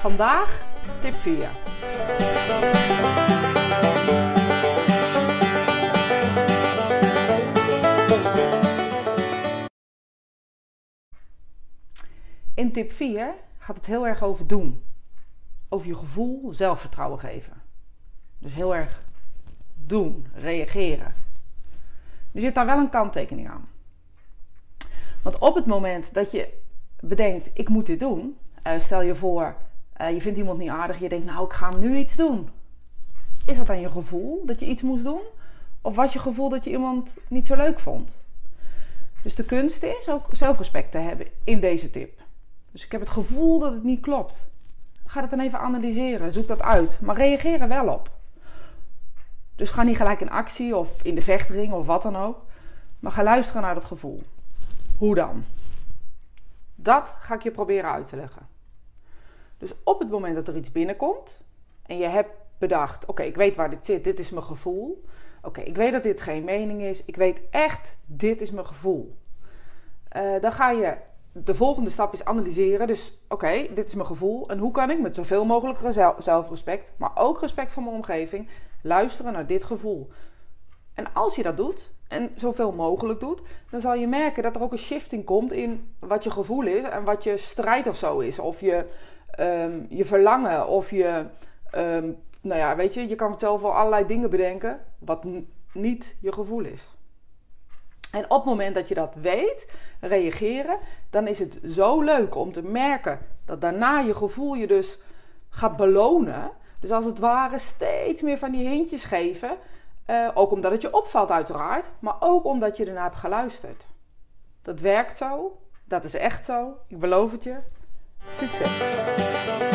Vandaag tip 4. In tip 4 gaat het heel erg over doen. Over je gevoel zelfvertrouwen geven. Dus heel erg doen, reageren. Er zit daar wel een kanttekening aan. Want op het moment dat je bedenkt, ik moet dit doen. Uh, stel je voor, uh, je vindt iemand niet aardig. Je denkt, nou ik ga nu iets doen. Is dat dan je gevoel dat je iets moest doen? Of was je gevoel dat je iemand niet zo leuk vond? Dus de kunst is ook zelfrespect te hebben in deze tip. Dus ik heb het gevoel dat het niet klopt. Ga het dan even analyseren. Zoek dat uit. Maar reageer er wel op. Dus ga niet gelijk in actie of in de vechtring of wat dan ook. Maar ga luisteren naar dat gevoel. Hoe dan? Dat ga ik je proberen uit te leggen. Dus op het moment dat er iets binnenkomt en je hebt bedacht: oké, ik weet waar dit zit, dit is mijn gevoel. Oké, ik weet dat dit geen mening is. Ik weet echt, dit is mijn gevoel. Uh, dan ga je de volgende stap is analyseren. Dus oké, dit is mijn gevoel. En hoe kan ik met zoveel mogelijk zelfrespect, maar ook respect voor mijn omgeving, luisteren naar dit gevoel? En als je dat doet, en zoveel mogelijk doet, dan zal je merken dat er ook een shifting komt in wat je gevoel is en wat je strijd of zo is. Of je, um, je verlangen, of je, um, nou ja, weet je, je kan zelf wel allerlei dingen bedenken wat niet je gevoel is. En op het moment dat je dat weet, reageren, dan is het zo leuk om te merken dat daarna je gevoel je dus gaat belonen. Dus als het ware steeds meer van die hintjes geven. Uh, ook omdat het je opvalt, uiteraard, maar ook omdat je ernaar hebt geluisterd. Dat werkt zo, dat is echt zo. Ik beloof het je. succes.